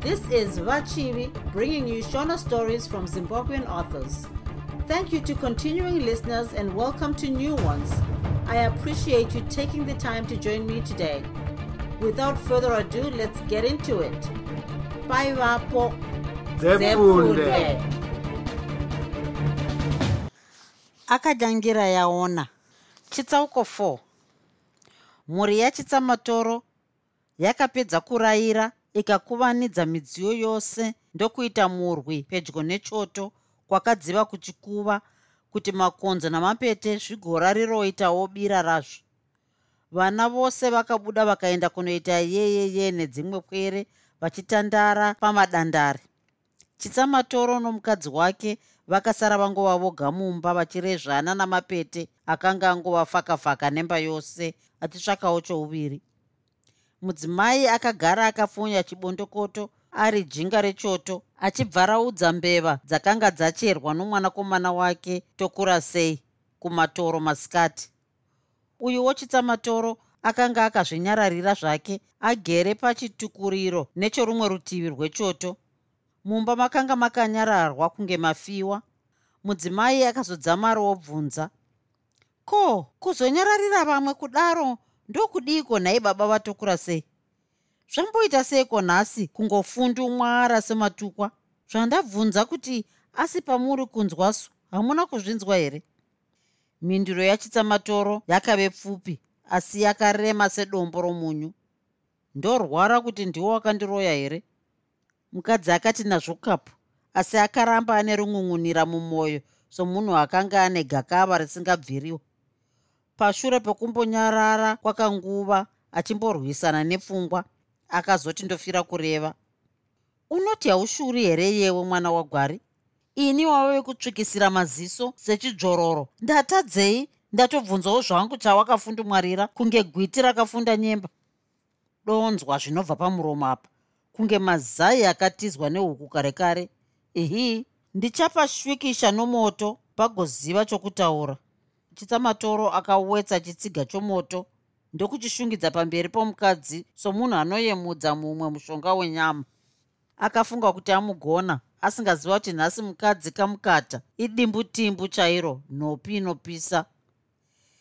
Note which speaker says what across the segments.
Speaker 1: This is Vachivi bringing you Shona stories from Zimbabwean authors. Thank you to continuing listeners and welcome to new ones. I appreciate you taking the time to join me today. Without further ado, let's get into it. Bye, Vapo.
Speaker 2: Akadangira yaona chitsauko 4 mhuri yachitsamatoro yakapedza kurayira ikakuvanidza midziyo yose ndokuita murwi pedyo nechoto kwakadziva kuchikuva kuti makonzo namapete zvigorariroitawo bira razvo. Vana vose vakabuda vakaenda kunoita yeyeye nedzimwe kwere vachitandara pamadandari. Chitsamatoro nomukadzi wake vakasara vangova voga mumba vachirezvana namapete akanga angovafaka-faka nemba yose achitsvakawo chouviri mudzimai akagara akafunya chibondokoto ari jinga rechoto achibvaraudza mbeva dzakanga dzacherwa nomwanakomana wake tokura sei? kumatoro masikati. Uyuwo chitsamatoro akanga akazvinyararira zvake agere pachitukuriro nechorumwe rutivi rwechoto. Mumba makanga makanyararwa kunge mafiwa. Mudzimai akazodzamarawo bvunza ko kuzonyararira vamwe kudaro ndokudiko nhai baba vatokura sei? Zvamboita seiko nhasi kungofundumwara sematukwa? Zvandabvunza kuti asi pamuri kunzwasu hamuna kuzvinzwa here? Mhinduro yachitsamatoro yakave pfupi asi yakarema sedombo romunyu. Ndorwara kuti ndiwo wakandiroya here? Mukadzi akati nazvo kapu. Asi akaramba ane rungun'unira mumwoyo somunhu akanga ane gakava risingabviriwa pashure pekumbonyarara kwakanguva achimborwisana nepfungwa akazoti ndofira kureva. Unoti haushuri here yewe mwana wagwari? Ini wava wekutsvikisira maziso sechidzvororo ndatadzei ndatobvunzawo zvangu chawakafundumwarira kunge gwiti rakafunda nyemba. Donzwa zvinobva pamuromo apa kunge mazai akatizwa nehuku kare kare ihi ndichapashwikisha nomoto pagoziva chokutaura chitsamatoro akawetsa chitsiga chomoto ndokuchishungidza pamberi pomukadzi somunhu anoyemudza mumwe mushonga wenyama. Akafunga kuti amugona asingaziva kuti nhasi mukadzi kamukata. Idimbutimbu chairo nhopi inopisa.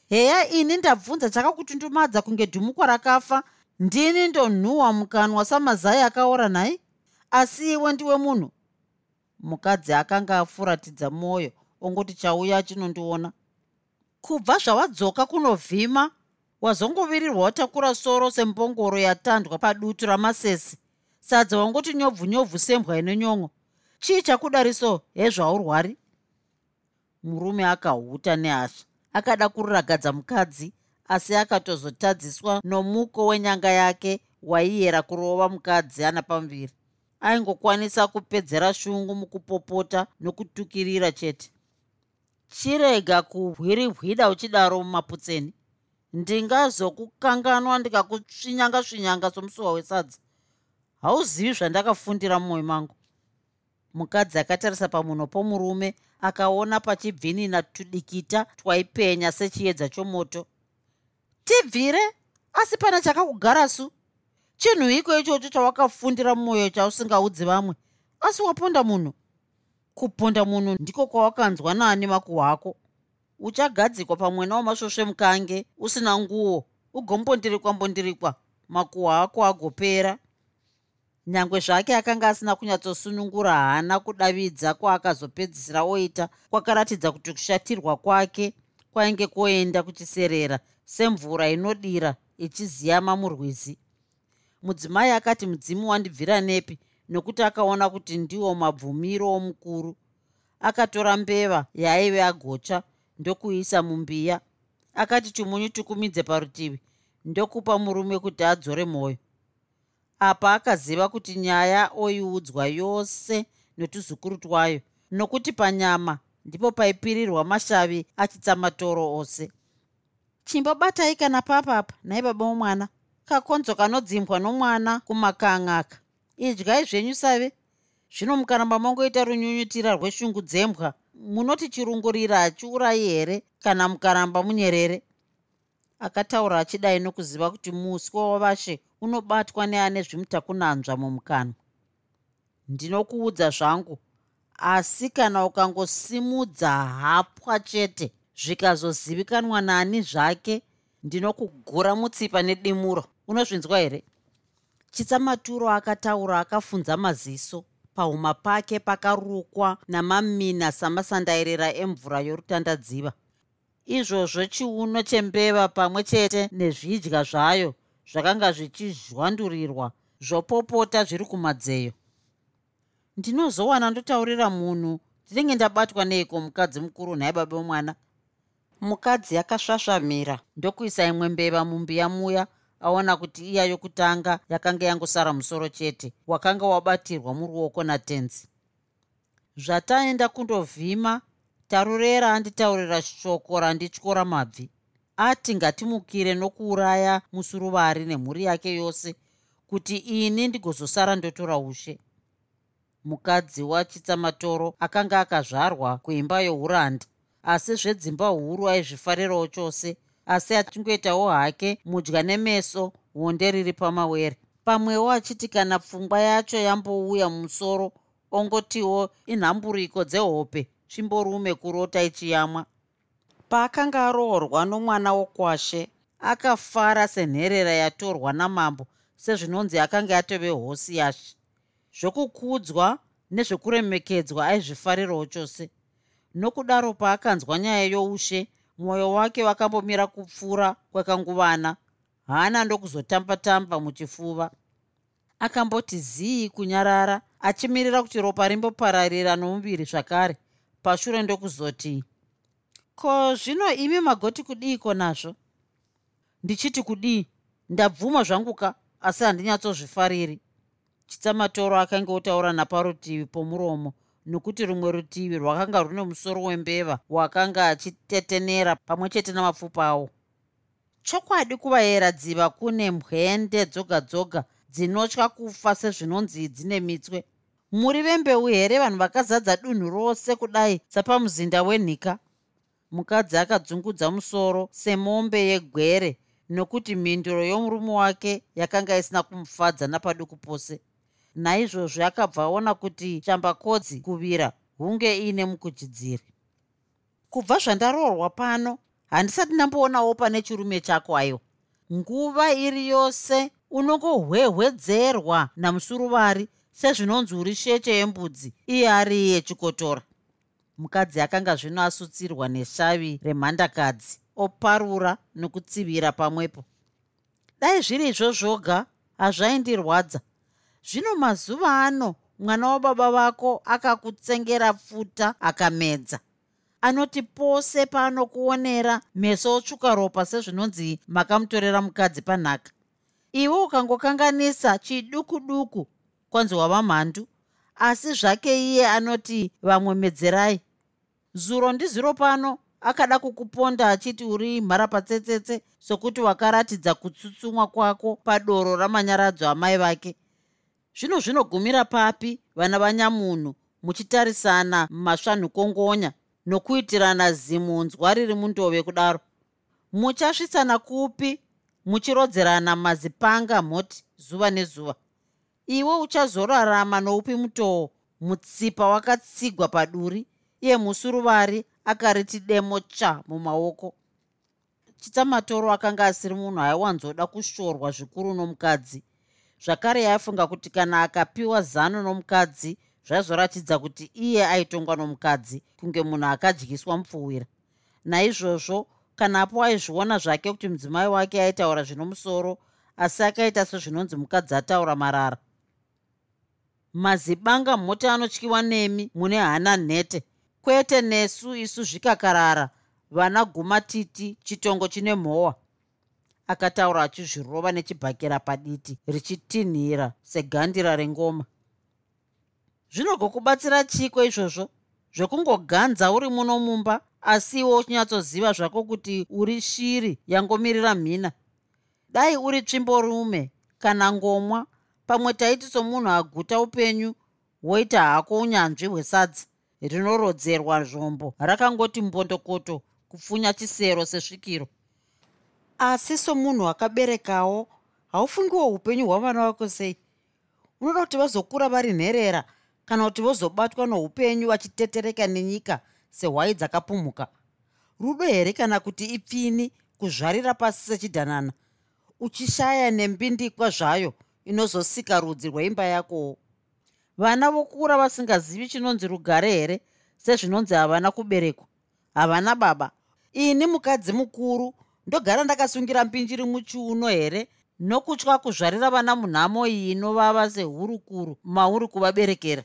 Speaker 2: Heya ini ndabvunza chakakutundumadza kunge dhumukwa rakafa. Ndini ndonhuhwa mukanwa samazai akaora nhai? Asi iwe ndiwe munhu? Mukadzi akanga afuratidza mwoyo ongoti chauya achinondiona kubva zvawadzoka kunovhima wazongovirirwa watakura soro sembongoro yatandwa padutu ramasesi. Sadza wangoti nyobvu nyobvu sembwa inonyongo chii chakudariso hezvaurwari murume akahuta nehasha akada kururagadza mukadzi asi akatozotadziswa nomuko wenyanga yake waiyera kurova mukadzi ana pamuviri aingokwanisa kupedzera shungu mukupopota nokutukirira chete chirega kuhwirihwida uchidaro mumaputseni. Ndingazokukanganwa ndikakusvinyanga svinyanga somusuwa wesadza. Hauzivi zvandakafundira mumwoyo mangu? Mukadzi akatarisa pamunhu pomurume akaona pachibvinina tudikita twaipenya sechiedza chomoto. Tibvire asi pana chakakugarasu chinhu iko ichocho chawakafundira mumwoyo chausingaudzi vamwe? Asi waponda munhu kuponda munhu ndiko kwawakanzwa nani makuhwa ako. Uchagadzikwa pamwena wamasvosve mukange usina nguo ugombondirikwa mbondirikwa makuhwa ako agopera. Nyange zvake akanga asina kunyatsosunungura hana kudavidza kwaakazopedzisira oita kwakaratidza kuti kushatirwa kwake kwainge kwoenda kuchiserera semvura inodira ichiziyama murwizi mudzimai akati mudzimu wandibvira nepi nokuti akaona kuti ndiwo mabvumiro omukuru. Akatora mbeva yaaive agocha ndokuisa mumbiya. Akati chimunyu tukumidze parutivi ndokupa murume kuti adzore mwoyo. Apa akaziva kuti nyaya oiudzwa yose netuzukuru twayo nokuti panyama ndipo paipirirwa mashavi achitsamatoro ose. Chimbobatai kana papapa nhai baba womwana kakonzo kanodzimbwa nomwana kumakang'aka idyai zvenyu save. Zvino mukaramba mangoita runyunyutira rweshungu dzembwa munoti chirungurira hachiurayi here kana mukaramba munyerere? Akataura achidai nokuziva kuti muswa wavashe unobatwa neane zvimutakunanzva mumukanwa. Ndinokuudza zvangu asi kana ukangosimudza hapwa chete zvikazozivikanwa nani zvake ndinokugura mutsipa nedimuro. Unozvinzwa here chitsamaturo akataura akafunza maziso. Pahuma pake pakarukwa namamina samasandairira emvura yorutandadziva. Izvozvo chiuno chembeva pamwe chete nezvidya zvayo zvakanga zvichizhwandurirwa zvopopota zviri kumadzeyo. Ndinozowana ndotaurira munhu ndinenge ndabatwa neiko mukadzi mukuru nhaye baba vomwana mukadzi akasvasvamira ndokuisa imwe mbeva mumbiya muya aona kuti iya yokutanga yakanga yangosara musoro chete wakanga wabatirwa muruoko natenzi. Zvataenda kundovhima tarurera anditaurira shoko randityora mabvi. Ati ngatimukire nokuuraya musuruvari nemhuri yake yose kuti ini ndigozosara ndotora ushe. Mukadzi wachitsamatoro akanga akazvarwa kuimba youranda asi zvedzimba huru aizvifarirawo chose asi achingoitawo hake mudya nemeso honde riri pamawere. Pamwewo achiti kana pfungwa yacho yambouya mumusoro ongotiwo inhamburiko dzehope chimborume kurota ichiyamwa. Paakanga aroorwa nomwana wokwashe akafara senherera yatorwa namambo sezvinonzi akanga atove hosi yashe. Zvokukudzwa nezvekuremekedzwa aizvifarirawo chose. Nokudaro paakanzwa nyaya youshe mwoyo wake wakambomira kupfuura kwekanguvana haana ndokuzotamba-tamba muchifuva. Akamboti zii kunyarara achimirira kuti ropa rimbopararira nomuviri zvakare. Pashure ndokuzoti ko zvino imi magoti kudiiko nazvo? Ndichiti kudii ndabvuma zvanguka asi handinyatsozvifariri chitsamatoro akanga otaura naparutivi pomuromo nokuti rumwe rutivi rwakanga rune musoro wembeva wakanga achitetenera pamwe chete namapfupa awo. Chokwadi kuvayera dziva kune mwende dzoga dzoga dzinotya kufa sezvinonzi dzine mitswe. Muri vembeu here vanhu vakazadza dunhu rose kudai sapamuzinda wenhika? Mukadzi akadzungudza musoro semombe yegwere nokuti mhinduro yomurume wake yakanga isina kumufadza napaduku pose naizvozvo akabva aona kuti chambakodzi kuvira hunge iine mukuchidziri. Kubva zvandaroorwa pano handisati ndamboonawo pane chirume chako aiwa nguva iri yose unongohwehwedzerwa namusuruvari sezvinonzi uri sheche yembudzi iye ari yechikotora mukadzi akanga zvino asutsirwa neshavi remhandakadzi oparura nokutsivira pamwepo. Dai zviri izvo zvoga hazvaindirwadza zvino mazuva ano mwana wababa vako akakutsengera pfuta akamedza. Anoti pose paanokuonera meso otsvuka ropa sezvinonzi makamutorera mukadzi panhaka. Iwe ukangokanganisa chiduku duku kwanzi wava mhandu. Asi zvake iye anoti vamwe medzerai. Zuro ndiziro pano akada kukuponda achiti uri mharapatsetsetse sokuti wakaratidza kutsutsumwa kwako padoro ramanyaradzo amai vake zvino zvinogumira papi vana vanyamunhu muchitarisana mumasvanhukongonya nokuitirana zimunzwa riri mundove kudaro. Muchasvitsana kupi muchirodzerana mazipanga mhoti zuva nezuva. Iwe uchazorarama noupi mutoo mutsipa wakatsigwa paduri iye musuruvari akariti demo cha mumaoko. Chitsamatoro akanga asiri munhu aiwanzoda kushorwa zvikuru nomukadzi zvakare yaifunga kuti kana akapiwa zano nomukadzi zvaizoratidza kuti iye aitongwa nomukadzi kunge munhu akadyiswa mupfuwira. Naizvozvo kanapo aizviona zvake kuti mudzimai wake aitaura zvino musoro asi akaita sezvinonzi mukadzi ataura marara. Mazibanga mhoti anotyiwa nemi mune hana nhete. Kwete nesu isu zvikakarara vana guma titi chitongo chine mhowa akataura achizvirova nechibhakera paditi richitinhira segandira rengoma zvinogokubatsira chiko izvozvo zvekungoganza uri muno mumba asi iwe uchinyatsoziva zvako kuti uri shiri yangomirira mhina. Dai uri tsvimborume kana ngomwa pamwe taiti somunhu aguta upenyu woita hako unyanzvi hwesadzi rinorodzerwa zvombo rakangoti mbondokoto kupfunya chisero sesvikiro asi somunhu akaberekawo haufungiwo upenyu hwavana vako sei? Unoda kuti vazokura vari nherera kana kuti vozobatwa noupenyu vachitetereka nenyika sehwai dzakapumuka? Rudo here kana kuti ipfini kuzvarira pasi sechidhanana? Uchishaya nembindikwa zvayo inozosika rudzi rweimba yakowo. Vana vokura vasingazivi chinonzi rugare here sezvinonzi havana kuberekwa? Havana baba? Ini mukadzi mukuru ndogara ndakasungira mbinjiri muchiuno here? Nokutya kuzvarira vana munhamo iyi inovava sehurukuru mauri kuvaberekera.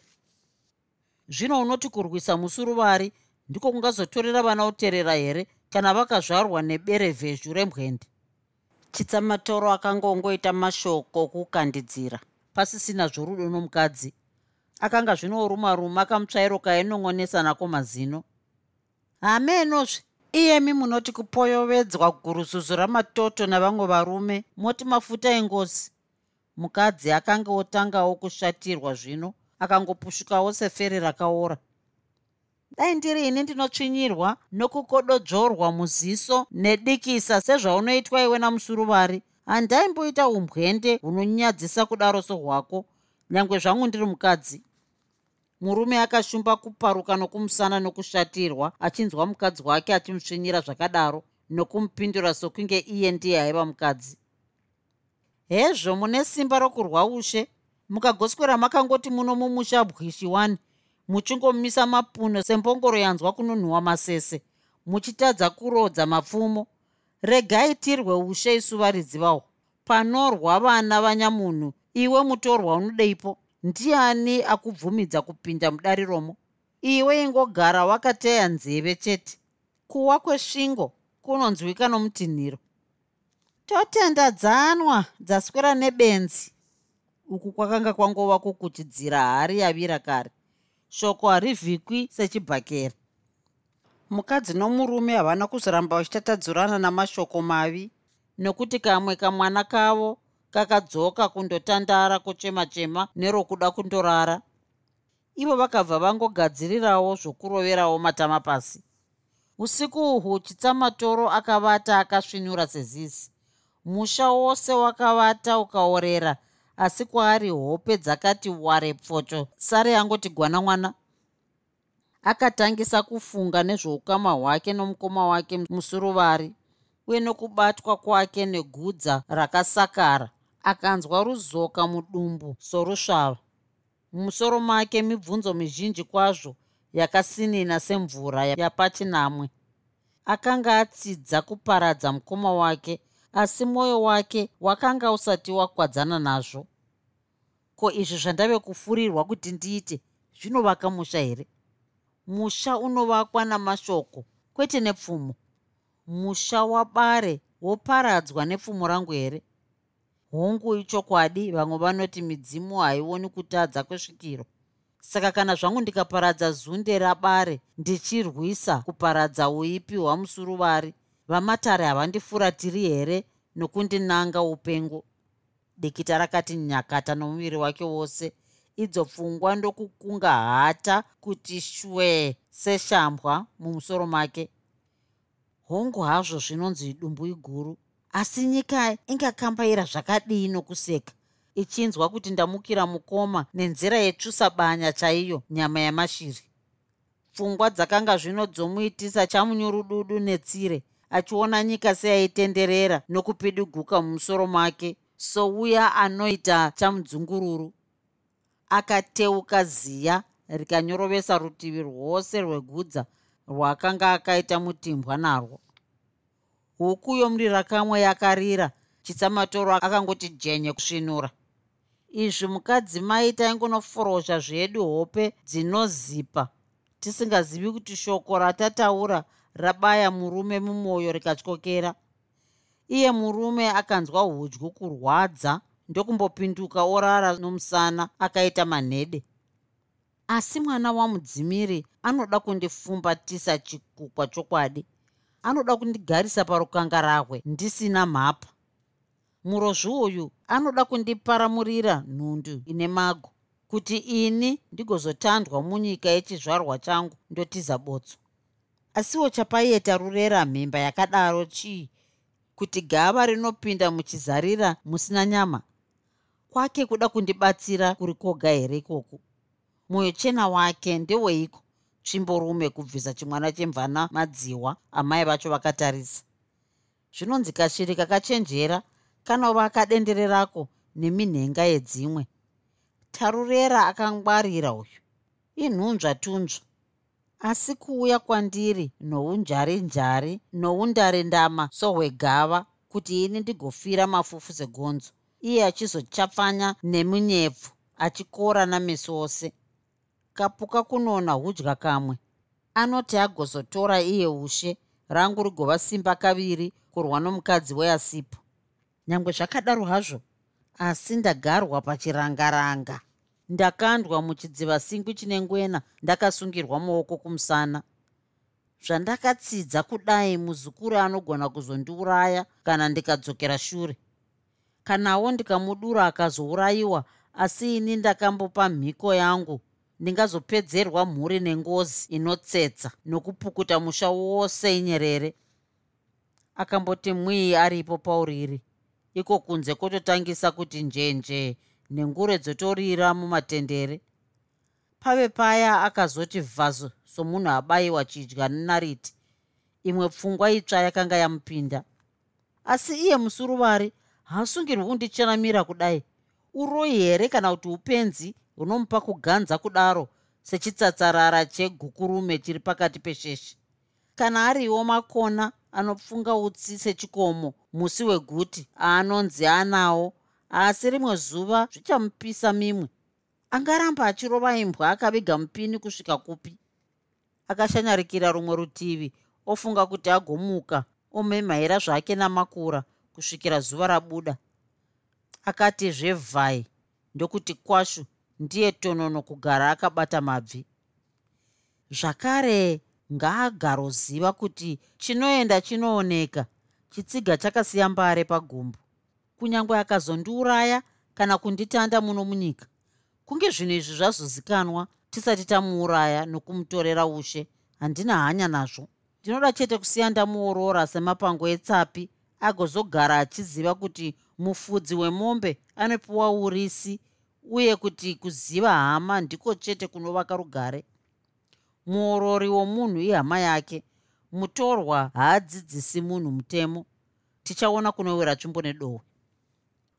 Speaker 2: Zvino unoti kurwisa musuruvari ndiko kungazotorera vana uterera here kana vakazvarwa neberevhezhu remwende? Chitsamatoro akangongoita mashoko okukandidzira pasisina zvorudo nomukadzi. Akanga zvino ruma ruma kamutsvairo kainongonesa nako mazino. Hamenozve iyemi munoti kupoyovedzwa guruzuzu ramatoto navamwe varume moti mafuta engozi. Mukadzi akanga otangawo kushatirwa zvino akangopushukawo sefere rakaora. Dai ndiri ini ndinotsvinyirwa nokukododzorwa muziso nedikisa sezvaunoitwa iwe namusuruvari. Handaimboita umbwende hunonyadzisa kudaro sohwako nyange zvangu ndiri mukadzi murume akashumba kuparuka nokumusana nokushatirwa achinzwa mukadzi wake achimusvinyira zvakadaro nokumupindura sokunge iye ndiye aiva mukadzi. Hezvo mune simba rokurwa ushe. Mukagoswera makangoti muno mumusha bwishiwani muchingomisa mapuno sembongoro yanzwa kunonhuhwa masese muchitadza kurodza mapfumo. Regai tirwe ushe isuva ridzivawo. Panorwa vana vanyamunhu iwe mutorwa unodeipo ndiani akubvumidza kupinda mudariromo iwe ingogara wakateya nzeve chete. Kuwa kwesvingo kunonzwika nomutinhiro. Totenda dzanwa dzaswera nebenzi. Uku kwakanga kwangova kukutidzira hari yavira kare. Shoko harivhikwi sechibhakera mukadzi nomurume havana kuzoramba vachitatadzurana namashoko mavi nokuti kamwe kamwana kavo kakadzoka kundotandara kuchema-chema nerokuda kundorara. Ivo vakabva vangogadzirirawo zvokuroverawo matama pasi usiku uhwu chitsamatoro akavata akasvinura sezizi. Musha wose wakavata ukaorera asi kwaari hope dzakati ware pfocho sare angoti gwana mwana akatangisa kufunga nezveukama hwake nomukoma wake musuruvari uye nokubatwa kwake negudza rakasakara akanzwa ruzoka mudumbu sorusvava. Mumusoro make mibvunzo mizhinji kwazvo yakasinina semvura yapachinamwe akanga atsidza kuparadza mukoma wake asi mwoyo wake wakanga usati wakwadzana nazvo. Ko izvi zvandave kufurirwa kuti ndiite zvinovaka musha here? Musha unovakwa namashoko kwete nepfumo. Musha wabare woparadzwa nepfumo rangu here hongu ichokwadi vamwe vanoti midzimu haioni kutadza kwesvikiro. Saka kana zvangu ndikaparadza zunde rabare ndichirwisa kuparadza uipi hwamusuruvari. Vamatare havandifuratiri here nokundinanga upengo? Dikita rakati nyakata nomuviri wake wose. Idzo pfungwa ndokukunga hata kuti shwe seshambwa mumusoro make. Hongu hazvo zvinonzi dumbu iguru asi nyika ingakambaira zvakadii nokuseka ichinzwa kuti ndamukira mukoma nenzira yetsvusabanya chaiyo nyama yamashiri. Pfungwa dzakanga zvino dzomuitisa chamunyurududu netsire achiona nyika seyaitenderera nokupidiguka mumusoro make souya anoita chamudzungururu. Akateuka ziya rikanyorovesa rutivi rwose rwegudza rwaakanga akaita mutimbwa narwo huku yomurira kamwe yakarira chitsamatoro akangoti jenye kusvinura. Izvi mukadzi mai taingonoforosha zvedu hope dzinozipa. Tisingazivi kuti shoko ratataura rabaya murume mumwoyo rikatyokera. Iye murume akanzwa hudyu kurwadza ndokumbopinduka orara nomusana akaita manhede. Asi mwana wamudzimiri anoda kundifumbatisa chikukwa chokwadi anoda kundigarisa parukangarahwe ndisina mhapa murozvi uyu anoda kundiparamurira nhundu ine mago kuti ini ndigozotandwa munyika yechizvarwa changu ndotiza botso. Asiwo chapaieta rurera mhemba yakadaro chii kuti gava rinopinda muchizarira musina nyama? Kwake kuda kundibatsira kuri koga here ikoku mwoyo chena wake ndeweiko tsvimborume kubvisa chimwana chemvana madziwa amai vacho vakatarisa. Zvinonzi kashiri kakachenjera kanova kadendererako neminhenga yedzimwe. Tarurera akangwarira uyu. Inhunzva tunzva. Asi kuuya kwandiri nounjari njari noundarendama sohwegava kuti ini ndigofira mafufu segonzo iye achizochapfanya nemunyepfu achikora nameso ose kapuka kunona hudya kamwe. Anoti agozotora iye ushe rangu rigova simba kaviri kurwa nomukadzi weasipo. Nyange zvakadaro hazvo asi ndagarwa pachirangaranga. Ndakandwa muchidziva singwi chine ngwena ndakasungirwa maoko kumusana. Zvandakatsidza kudai muzukuru anogona kuzondiuraya kana ndikadzokera shure. Kanawo ndikamudura akazourayiwa asi ini ndakambopa mhiko yangu ndingazopedzerwa mhuri nengozi inotsetsa nokupukuta musha wose inyerere. Akamboti mwii aripo pauriri? Iko kunze kwototangisa kuti njenje nengure dzotorira mumatendere. Pave paya akazoti vhazo somunhu abayiwa chidya nenariti imwe pfungwa itsva yakanga yamupinda asi iye musuruvari haasungirwi kundichanamira kudai. Uroyi here kana kuti upenzi hunomupa kuganza kudaro sechitsatsarara chegukurume chiri pakati pesheshe kana ariwo makona anopfunga utsi sechikomo musi weguti aanonzi anawo asi rimwe zuva zvichamupisa mimwe. Angaramba achirova imbwa akaviga mupini kusvika kupi? Akashanyarikira rumwe rutivi ofunga kuti agomuka omemhaira zvake namakura kusvikira zuva rabuda. Akati zvevhai ndokuti kwashu ndiye tonono kugara akabata mabvi. Zvakare ngaagaroziva kuti chinoenda chinooneka chitsiga chakasiya mbare pagumbu kunyange akazondiuraya kana kunditanda muno munyika. Kunge zvinhu izvi zvazozikanwa tisati tamuuraya nokumutorera ushe handina hanya nazvo. Ndinoda chete kusiya ndamuorora semapango etsapi agozogara achiziva kuti mufudzi wemombe anopiwa urisi uye kuti kuziva hama ndiko chete kunovaka rugare. Muorori womunhu ihama yake mutorwa haadzidzisi munhu mutemo. Tichaona kunowira tsvimbo nedohwe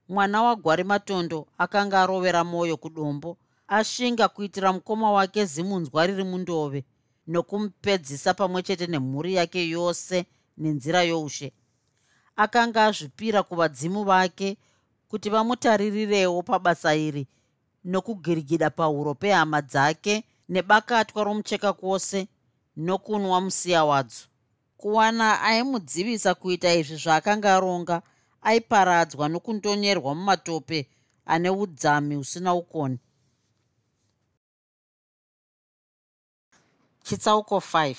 Speaker 2: mwana wagwari matondo akanga arovera mwoyo kudombo ashinga kuitira mukoma wake zimunzwa riri mundove nokumupedzisa pamwe chete nemhuri yake yose nenzira youshe. Akanga azvipira kuvadzimu vake kuti vamutaririrewo pabasa iri nokugirigida pahuro pehama dzake nebakatwa romucheka kwose nokunwa musiya wadzo. Kuwana aimudzivisa kuita izvi zvaakanga aronga aiparadzwa nokundonyerwa mumatope ane udzami husina ukoni. Chitsauko 5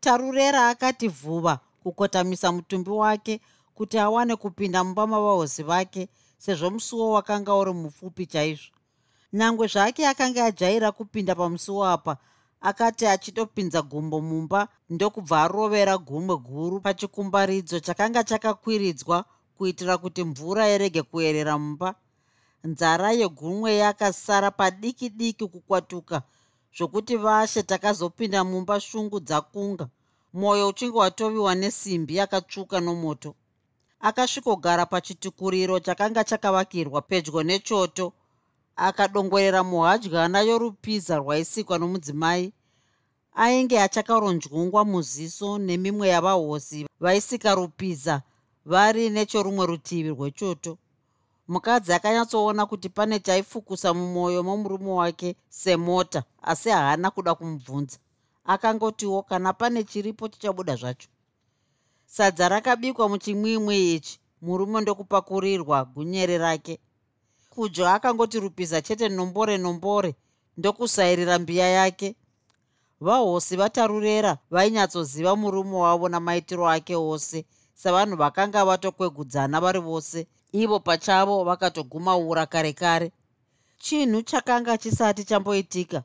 Speaker 2: tarurera akati vhuva kukotamisa mutumbi wake kuti awane kupinda mumba mavahozi vake sezvo musuwo wakanga uri mupfupi chaizvo. Nyangwe zvake akanga ajaira kupinda pamusuwo apa akati achitopinza gumbo mumba ndokubva arovera gumwe guru pachikumbaridzo chakanga chakakwiridzwa kuitira kuti mvura irege kuyerera mumba. Nzara yegumwe yakasara padiki diki kukwatuka zvokuti vashe takazopinda mumba shungu dzakunga. Mwoyo uchinge watoviwa nesimbi yakatsvuka nomoto akasvikogara pachitukuriro chakanga chakavakirwa pedyo nechoto. Akadongorera muhadyana yorupiza rwaisikwa nomudzimai. Ainge achakaronjungwa muziso nemimwe yavahosi vaisika rupiza vari nechorumwe rutivi rwechoto. Mukadzi akanyatsoona kuti pane chaifukusa mumwoyo momurume wake semota asi haana kuda kumubvunza. Akangotiwo kana pane chiripo chichabuda zvacho sadza rakabikwa muchimwimwi ichi. Murume ndokupakurirwa gunyere rake. Kudya akangoti rupiza chete nombore nombore ndokusairira mbiya yake. Vahosi vatarurera vainyatsoziva murume wavo namaitiro ake ose savanhu vakanga vatokwegudzana vari vose. Ivo pachavo vakatogumaura kare kare. Chinhu chakanga chisati chamboitika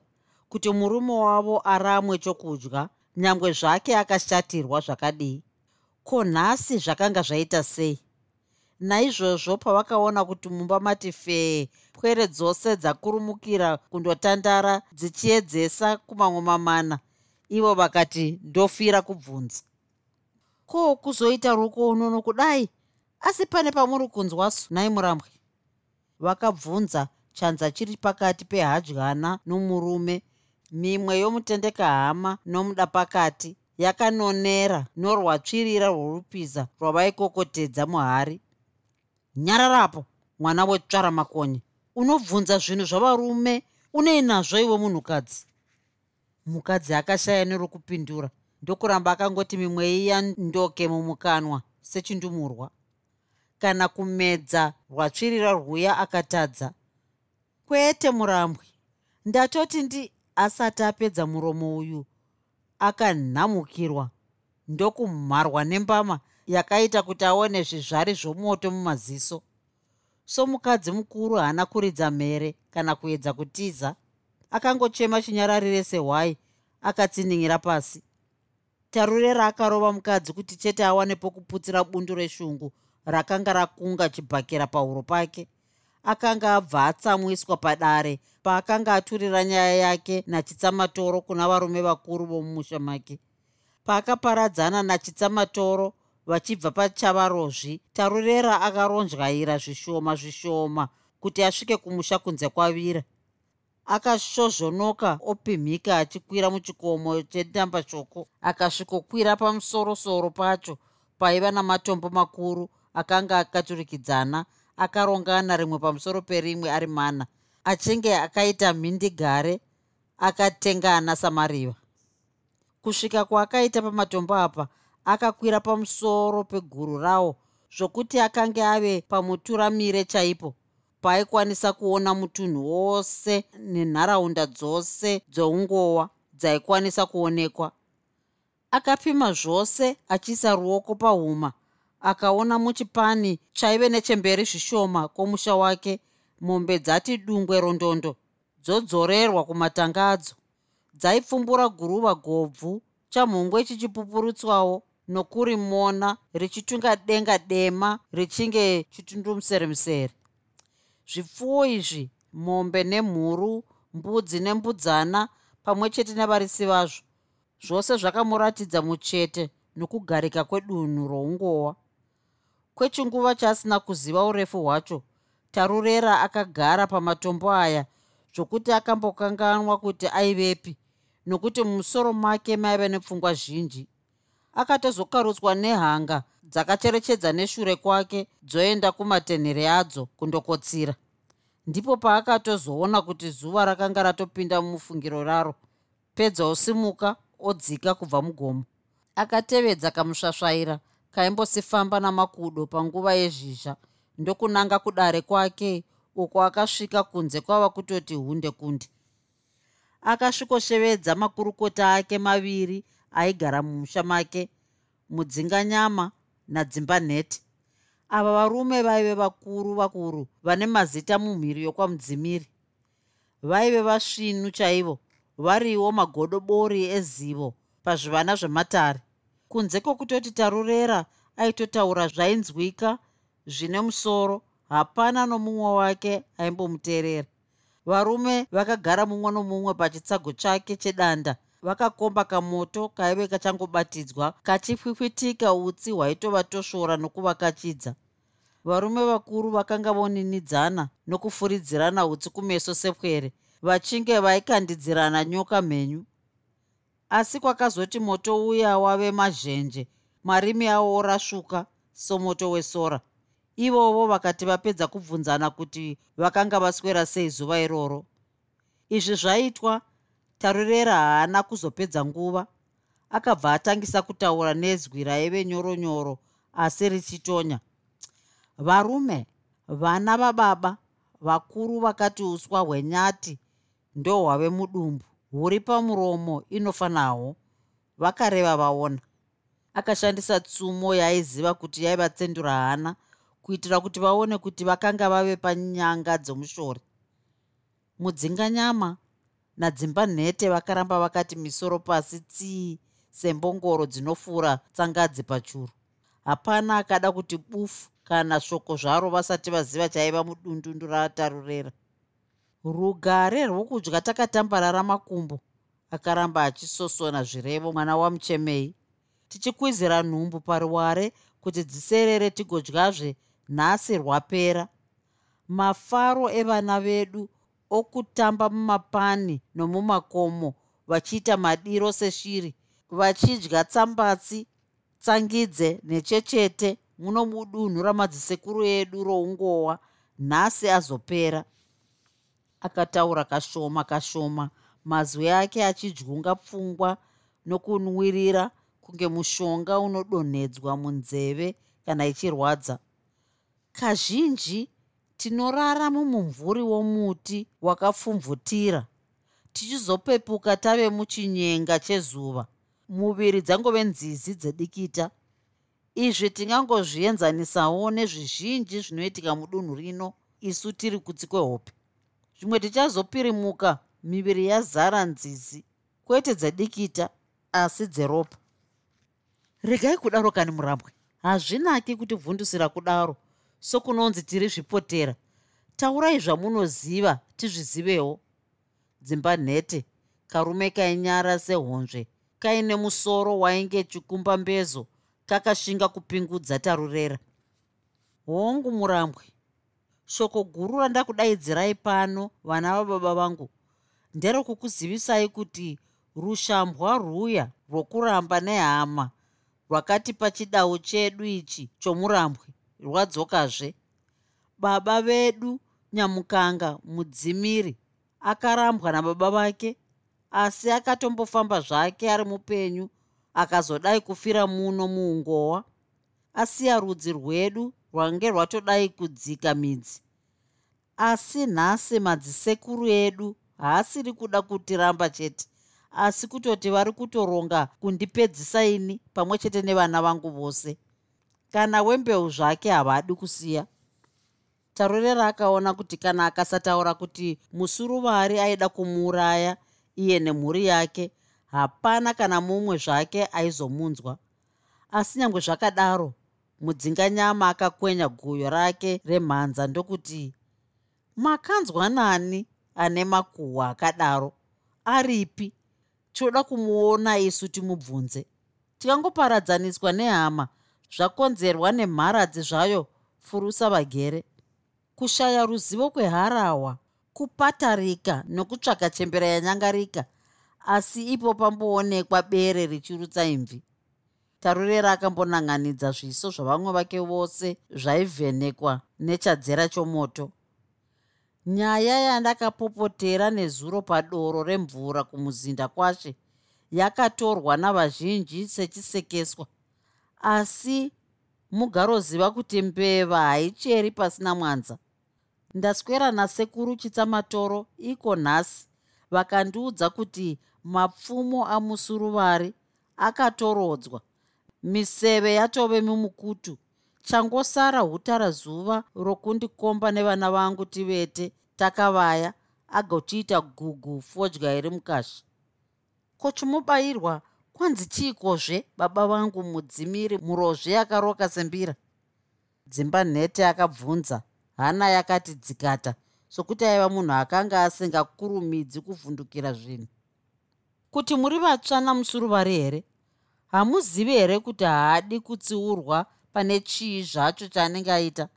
Speaker 2: kuti murume wavo aramwe chokudya nyangwe zvake akashatirwa zvakadii ko nhasi zvakanga zvaita sei? Naizvozvo pavakaona kuti mumba mati fee pwere dzose dzakurumukira kundotandara dzichiedzesa kumamwe mamana. Ivo vakati ndofira kubvunza. Ko kuzoita rukonono kudai? Asi pane pamuri kunzwasu nai murambwe vakabvunza chanza chiri pakati pehadyana nomurume. Mimwe yomutendeka hama nomuda pakati yakanonera norwatsvirira rworupiza rwavaikokotedza muhari. Nyararapo mwana wetsvara makonye. Unobvunza zvinhu zvavarume unei nazvo iwe munhukadzi? Mukadzi akashaya nerokupindura ndokuramba akangoti mimwe iya ndoke mumukanwa sechindumurwa. Kana kumedza rwatsvirira rwuya akatadza kwete murambwi. Ndatoti ndi asati apedza muromo uyu akanhamukirwa. Ndokumharwa nembama yakaita kuti aone zvizvari zvomoto mumaziso. So mukadzi mukuru haana kuridza mhere kana kuedza kutiza. Akangochema chinyararire sehwai akatsinhingira pasi. Tarurera akarova mukadzi kuti chete awane pokuputsira bundu reshungu rakanga rakunga chibhakera pahuro pake akanga abva atsamwiswa padare paakanga aturira nyaya yake nachitsamatoro kuna varume vakuru vomumusha make. Paakaparadzana nachitsamatoro vachibva pachavarozvi tarurera akaronzvaira zvishoma zvishoma kuti asvike kumusha kunze kwavira. Akashozvonoka opimhika achikwira muchikomo chendambashoko akasvikokwira pamusorosoro pacho paiva namatombo makuru akanga akaturikidzana akarongana rimwe pamusoro perimwe ari mana achinge akaita mhindigare akatengana samariva. Kusvika kwaakaita pamatombo apa akakwira pamusoro peguru rawo zvokuti akange ave pamuturamire chaipo. Paaikwanisa kuona mutunhu wose nenharaunda dzose dzoungowa dzaikwanisa kuonekwa. Akapima zvose achiisa ruoko pahuma akaona muchipani chaive nechemberi zvishoma kwomusha wake mombe dzati dungwe rondondo dzodzorerwa kumatanga adzo. Dzaipfumbura guruva gobvu chamhungwe chichipupurutswawo nokuri mona richitunga denga dema richinge chitundumuseremusere. Zvipfuwo izvi mombe nemhuru mbudzi nembudzana pamwe chete nevarisi vazvo zvose zvakamuratidza muchete nokugarika kwedunhu roungowa kwechinguva chaasina kuziva urefu hwacho tarurera akagara pamatombo aya zvokuti akambokanganwa kuti aivepi nokuti mumusoro make maive nepfungwa zhinji. Akatozokarutswa nehanga dzakacherechedza neshure kwake dzoenda kumatenhere adzo kundokotsira. Ndipo paakatozoona kuti zuva rakanga ratopinda mumufungiro raro pedza osimuka odzika kubva mugomo akatevedza kamusvasvaira kaimbosifamba namakudo panguva yezhizha. Ndokunanga kudare kwake uko akasvika kunze kwava kutoti hunde kunde akasvikoshevedza makurukota ake maviri aigara mumusha make mudzinganyama nadzimba nhete ava varume vaive vakuru vakuru vane mazita mumhiri yokwamudzimiri. Vaive vasvinu chaivo variwo magodobori ezivo pazvivana zvematare kunze kwokutoti tarurera aitotaura zvainzwika zvine musoro hapana nomumwe wake aimbomuteerera. Varume vakagara mumwe nomumwe pachitsago chake chedanda. Vakakomba kamoto kaive kachangobatidzwa kachipwipwitika utsi hwaitovatosvora nokuvakachidza. Varume vakuru vakanga voninidzana nokufuridzirana utsi kumeso sepwere vachinge vaikandidzirana nyoka mhenyu asi kwakazoti moto uya wave mazhenje. Marimi avo orasvuka somoto wesora. Ivovo vakati vapedza kubvunzana kuti vakanga vaswera sei zuva iroro. Izvi zvaitwa tarurera haana kuzopedza nguva. Akabva atangisa kutaura nezwi raive nyoronyoro asi richitonya. Varume vana vababa vakuru vakati uswa hwenyati ndo hwave mudumbu huri pamuromo inofanahwo vakareva vaona. Akashandisa tsumo yaaiziva kuti yaivatsendura hana kuitira kuti vaone kuti vakanga vave panyanga dzomushori. Mudzinganyama nadzimba nhete vakaramba vakati misoro pasi tsii sembongoro dzinofura tsangadzi pachuru. Hapana akada kuti bufu kana shoko zvaro vasati vaziva chaiva mudundundu ratarurera rugare rwokudya takatambarara makumbo akaramba achisosona zvirevo mwana wamuchemei. Tichikwizira nhumbu paruware kuti dziserere tigodyazve nhasi rwapera. Mafaro evana vedu okutamba mumapani nomumakomo vachiita madiro seshiri vachidya tsambatsi tsangidze nechechete. Muno mudunhu ramadzisekuru edu roungowa nhasi azopera akataura kashoma kashoma. Mazwi ake achidyunga pfungwa nokunwirira kunge mushonga unodonhedzwa munzeve kana ichirwadza. Kazhinji tinorara mumumvuri womuti wakapfumvutira. Tichizopepuka tave muchinyenga chezuva. Muviri dzangove nzizi dzedikita. Izvi tingangozvienzanisawo nezvizhinji zvinoitika mudunhu rino. Isu tiri kutsi kwehope zvimwe tichazopirimuka miviri yazara nzizi kwete dzedikita asi dzeropa. Regai kudaro kani murambwe. Hazvinaki kuti bvundusira kudaro sokunonzi tiri zvipotera. Taurai zvamunoziva tizvizivewo. Dzimba nhete karume kainyara sehonzve kaine musoro wainge chikumba mbezo kakashinga kupingudza tarurera. Hongu murambwe shoko guru randakudaidzirai pano vana vababa vangu. Nderokukuzivisai kuti rushambwa rwuya rwokuramba nehama rwakati pachidau chedu ichi chomurambwe rwadzokazve. Baba vedu nyamukanga mudzimiri akarambwa nababa vake asi akatombofamba zvake ari mupenyu akazodai kufira muno muungowa. Asiya rudzi rwedu rwange rwatodai kudzika midzi. Asi nhasi madzisekuru edu haasiri kuda kutiramba chete asi kutoti vari kutoronga kundipedzisaini pamwe chete nevana vangu vose. Kana wembeu zvake havadi kusiya. Tarorera akaona kuti kana akasataura kuti musuruvari aida kumuuraya iye nemhuri yake hapana kana mumwe zvake aizomunzwa. Asi nyange zvakadaro mudzinganyama akakwenya guyo rake remhanza ndokuti makanzwa nani ane makuhwa akadaro? Aripi? Toda kumuona isu timubvunze. Tikangoparadzaniswa nehama zvakonzerwa nemharadzi zvayo furusa vagere. Kushaya ruzivo kweharahwa kupatarika nokutsvaga chembera yanyangarika asi ipo pamboonekwa bere richirutsa imvi tarurera akambonanganidza zviso zvavamwe vake vose zvaivhenekwa nechadzera chomoto. Nyaya yandakapopotera nezuro padoro remvura kumuzinda kwashe yakatorwa navazhinji sechisekeswa. Asi mugaroziva kuti mbeva haicheri pasina mwanza. Ndaswera nasekuru chitsamatoro iko nhasi vakandiudza kuti mapfumo amusuruvari akatorodzwa miseve yatove mumukutu. Changosara utara zuva rokundikomba nevana vangu tivete takavaya agotiita gugu fodya iri mukashi. Kochimubayirwa kwanzi chiikozve baba vangu mudzimiri murozve akaroka sembira? Dzimba nhete akabvunza hana yakati dzikata sokuti aiva munhu akanga asingakurumidzi kuvhundukira zvinhu. Kuti muri vatsvana musuruvari here hamuzivi here kuti haadi kutsiurwa pane chii zvacho chaanenge aita?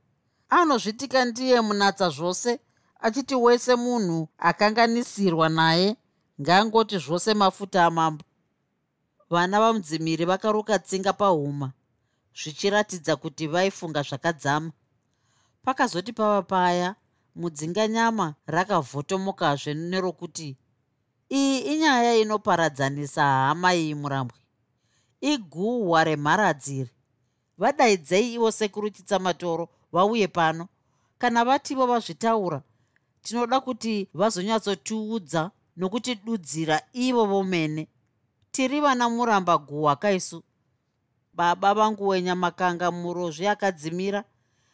Speaker 2: Anozvitika ndiye munatsa zvose achiti wese munhu akanganisirwa naye ngaangoti zvose mafuta amambo. Vana vamudzimiri vakaruka tsinga pahuma zvichiratidza kuti vaifunga zvakadzama. Pakazoti pava paya mudzinganyama rakavhotomokazve nerokuti iyi inyaya inoparadzanisa hama iyi murambwe iguhwa remharadziri. Vadaidzei ivo sekuru chitsamatoro vauye pano. Kana vativo vazvitaura tinoda kuti vazonyatsotiudza nokutidudzira ivo vomene. Tiri vana muramba guhwa kaisu baba vangu wenyamakanga murozvi akadzimira.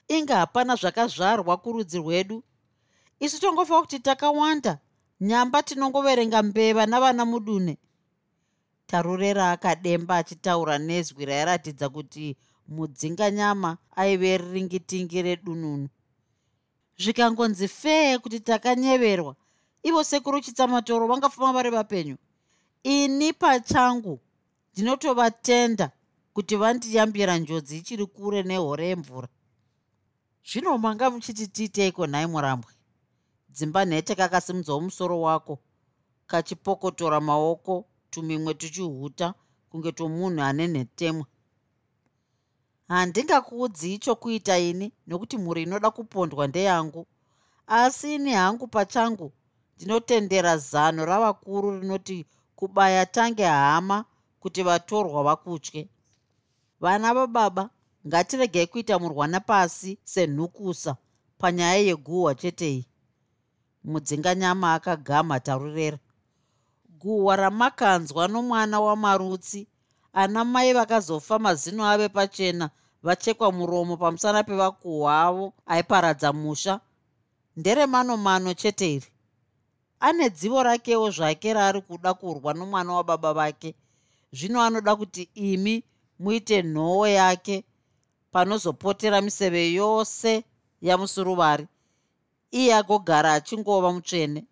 Speaker 2: Inge hapana zvakazvarwa kurudzi rwedu. Isu tongofa kuti takawanda nyamba tinongoverenga mbeva navana mudune tarurera akademba achitaura nezwi rairatidza kuti mudzinganyama aive riringitingi redununu. Zvikangonzi fee kuti takanyeverwa ivo sekuru chitsamatoro vangafamba vari vapenyu. Ini pachangu ndinotovatenda kuti vandiyambira njodzi ichiri kure nehore yemvura. Zvino manga muchiti tiiteiko nhai murambwe dzimba nhete kakasimudzawo musoro wako kachipokotora maoko tumimwe tuchihuta kunge tomunhu ane nhetemwa handingakuudzii chokuita ini nokuti mhuri inoda kupondwa ndeyangu. Asi ini hangu pachangu ndinotendera zano ravakuru rinoti kubaya tange hama kuti vatorwa vakutye. Vana vababa ngatiregei kuita murwana pasi senhukusa panyaya yeguhwa chetei. Mudzinganyama akagama tarurera guhwa ramakanzwa nomwana wamarutsi. Ana mai vakazofa mazino ave pachena vachekwa muromo pamusana pevakuhwa avo aiparadza musha. Nderemanomano chete iri. Ane dzivo rakewo zvake raari kuda kurwa nomwana wababa vake. Zvino anoda kuti imi muite nhoo yake panozopotera miseve yose yamusuruvari. Iye agogara achingova mutsvene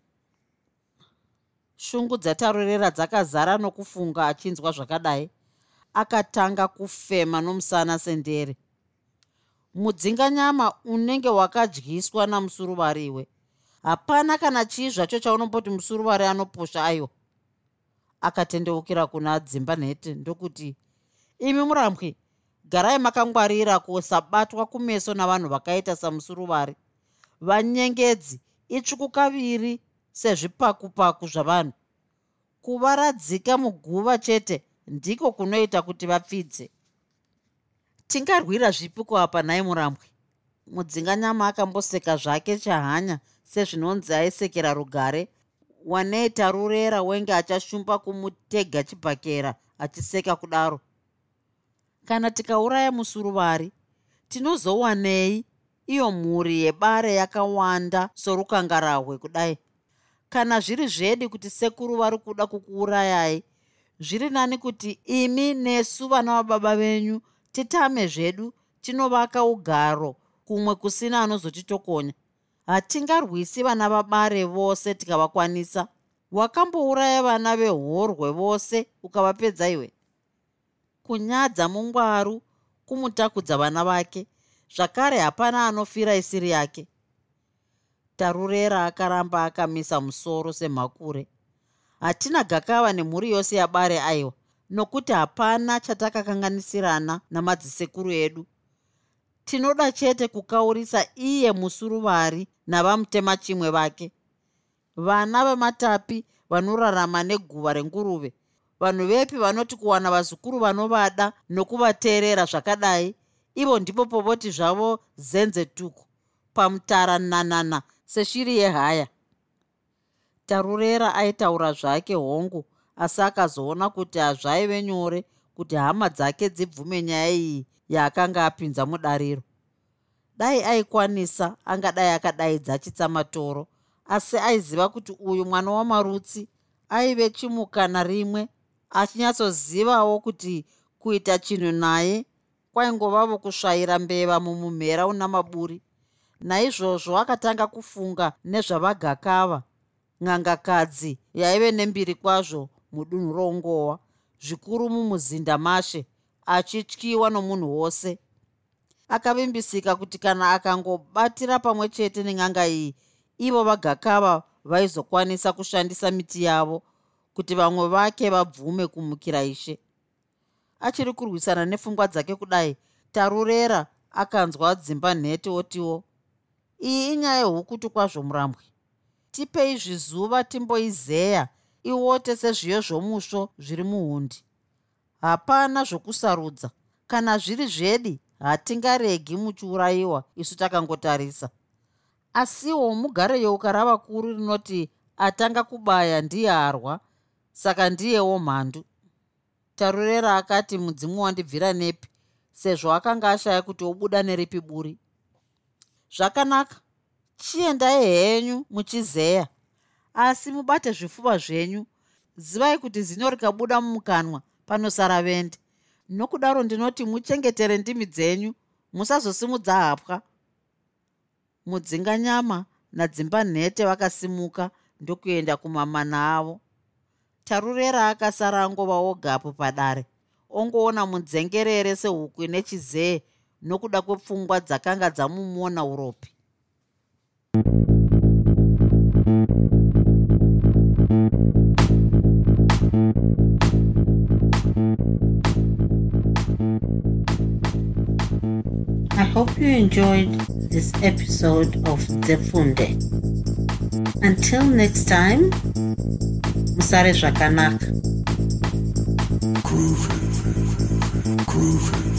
Speaker 2: shungu dzatarorera dzakazara nokufunga achinzwa zvakadai. Akatanga kufema nomusana sendere. Mudzinganyama unenge wakadyiswa namusuruvariwe hapana kana chii zvacho chaunomboti musuruvari anoposha aiwa akatendeukira kuna dzimba nhete ndokuti imi murambwi garai makangwarira kusabatwa kumeso navanhu vakaita samusuruvari vanyengedzi itsvuku kaviri sezvipakupaku zvavanhu. Kuvaradzika muguva chete ndiko kunoita kuti vapfidze. Tingarwira zvipi kuapa nhai murambwe? Mudzinganyama akamboseka zvake chahanya sezvinonzi aisekera rugare. Wanei tarurera wenge achashumba kumutega chibhakera achiseka kudaro. Kana tikauraya musuruvari tinozowanei? Iyo mhuri yebare yakawanda sorukangarahwe kudai kana zviri zvedi kuti sekuru vari kuda kukuurayai zviri nani kuti imi nesu vana vababa venyu titame zvedu tinovaka ugaro kumwe kusina anozotitokonya hatingarwisi vana vabare vose tikavakwanisa. Wakambouraya vana vehorwe vose ukavapedza iwe. Kunyadza mungwaru kumutakudza vana vake zvakare hapana anofira isiri yake tarurera akaramba akamisa musoro semhakure hatina gakava nemhuri yose yabare aiwa nokuti hapana chatakakanganisirana namadzisekuru edu. Tinoda chete kukaurisa iye musuruvari navamutema chimwe vake. Vana vematapi vanorarama neguva renguruve vanhu vepi vanoti kuwana vazukuru vanovada nokuvateerera zvakadai ivo ndipo povoti zvavo zenze tuku pamutara nanana seshiri yehaya. Tarurera aitaura zvake hongu asi akazoona kuti hazvaive nyore kuti hama dzake dzibvume nyaya iyi yaakanga apinza mudariro. Dai aikwanisa angadai akadaidza chitsamatoro asi aiziva kuti uyu mwana wamarutsi aive chimukana rimwe achinyatsozivawo kuti kuita chinhu naye kwaingovavo kusvaira mbeva mumumhera una maburi naizvozvo akatanga kufunga nezvavagakava ng'angakadzi yaive nembiri kwazvo mudunhu roungowa zvikuru mumuzinda mashe achityiwa nomunhu wose. Akavimbisika kuti kana akangobatira pamwe chete nen'anga iyi ivo vagakava vaizokwanisa kushandisa miti yavo kuti vamwe vake vabvume kumukira ishe. Achiri kurwisana nepfungwa dzake kudai tarurera akanzwa dzimba nhete otiwo iyi inyaya yehukutu kwazvo murambwe. Tipei zvizuva timboizeya iwote sezviyo zvomusvo zviri muhundi. Hapana zvokusarudza. Kana zviri zvedi hatingaregi muchiurayiwa isu takangotarisa. Asiwo mugare yeuka ravakuru rinoti atanga kubaya ndiye arwa. Saka ndiyewo mhandu. Tarurera akati mudzimu wandibvira nepi. Sezvo akanga ashaya kuti obuda neripi buri zvakanaka. Chiendai henyu muchizeya. Asi mubate zvifuva zvenyu. Zivai kuti zino rikabuda mumukanwa panosara vende nokudaro ndinoti muchengetere ndimi dzenyu musazosimudza hapwa. Mudzinganyama nadzimba nhete vakasimuka ndokuenda kumamana avo. Tarurera akasara angova ogapo padare. Ongoona mudzengerere sehuku nechizee nokuda kwepfungwa dzakanga dzamumona uropi
Speaker 1: I hope you enjoyed this episode of Zefunde. Until next time, Musare Shakanaka.
Speaker 3: Groovy. Groovy.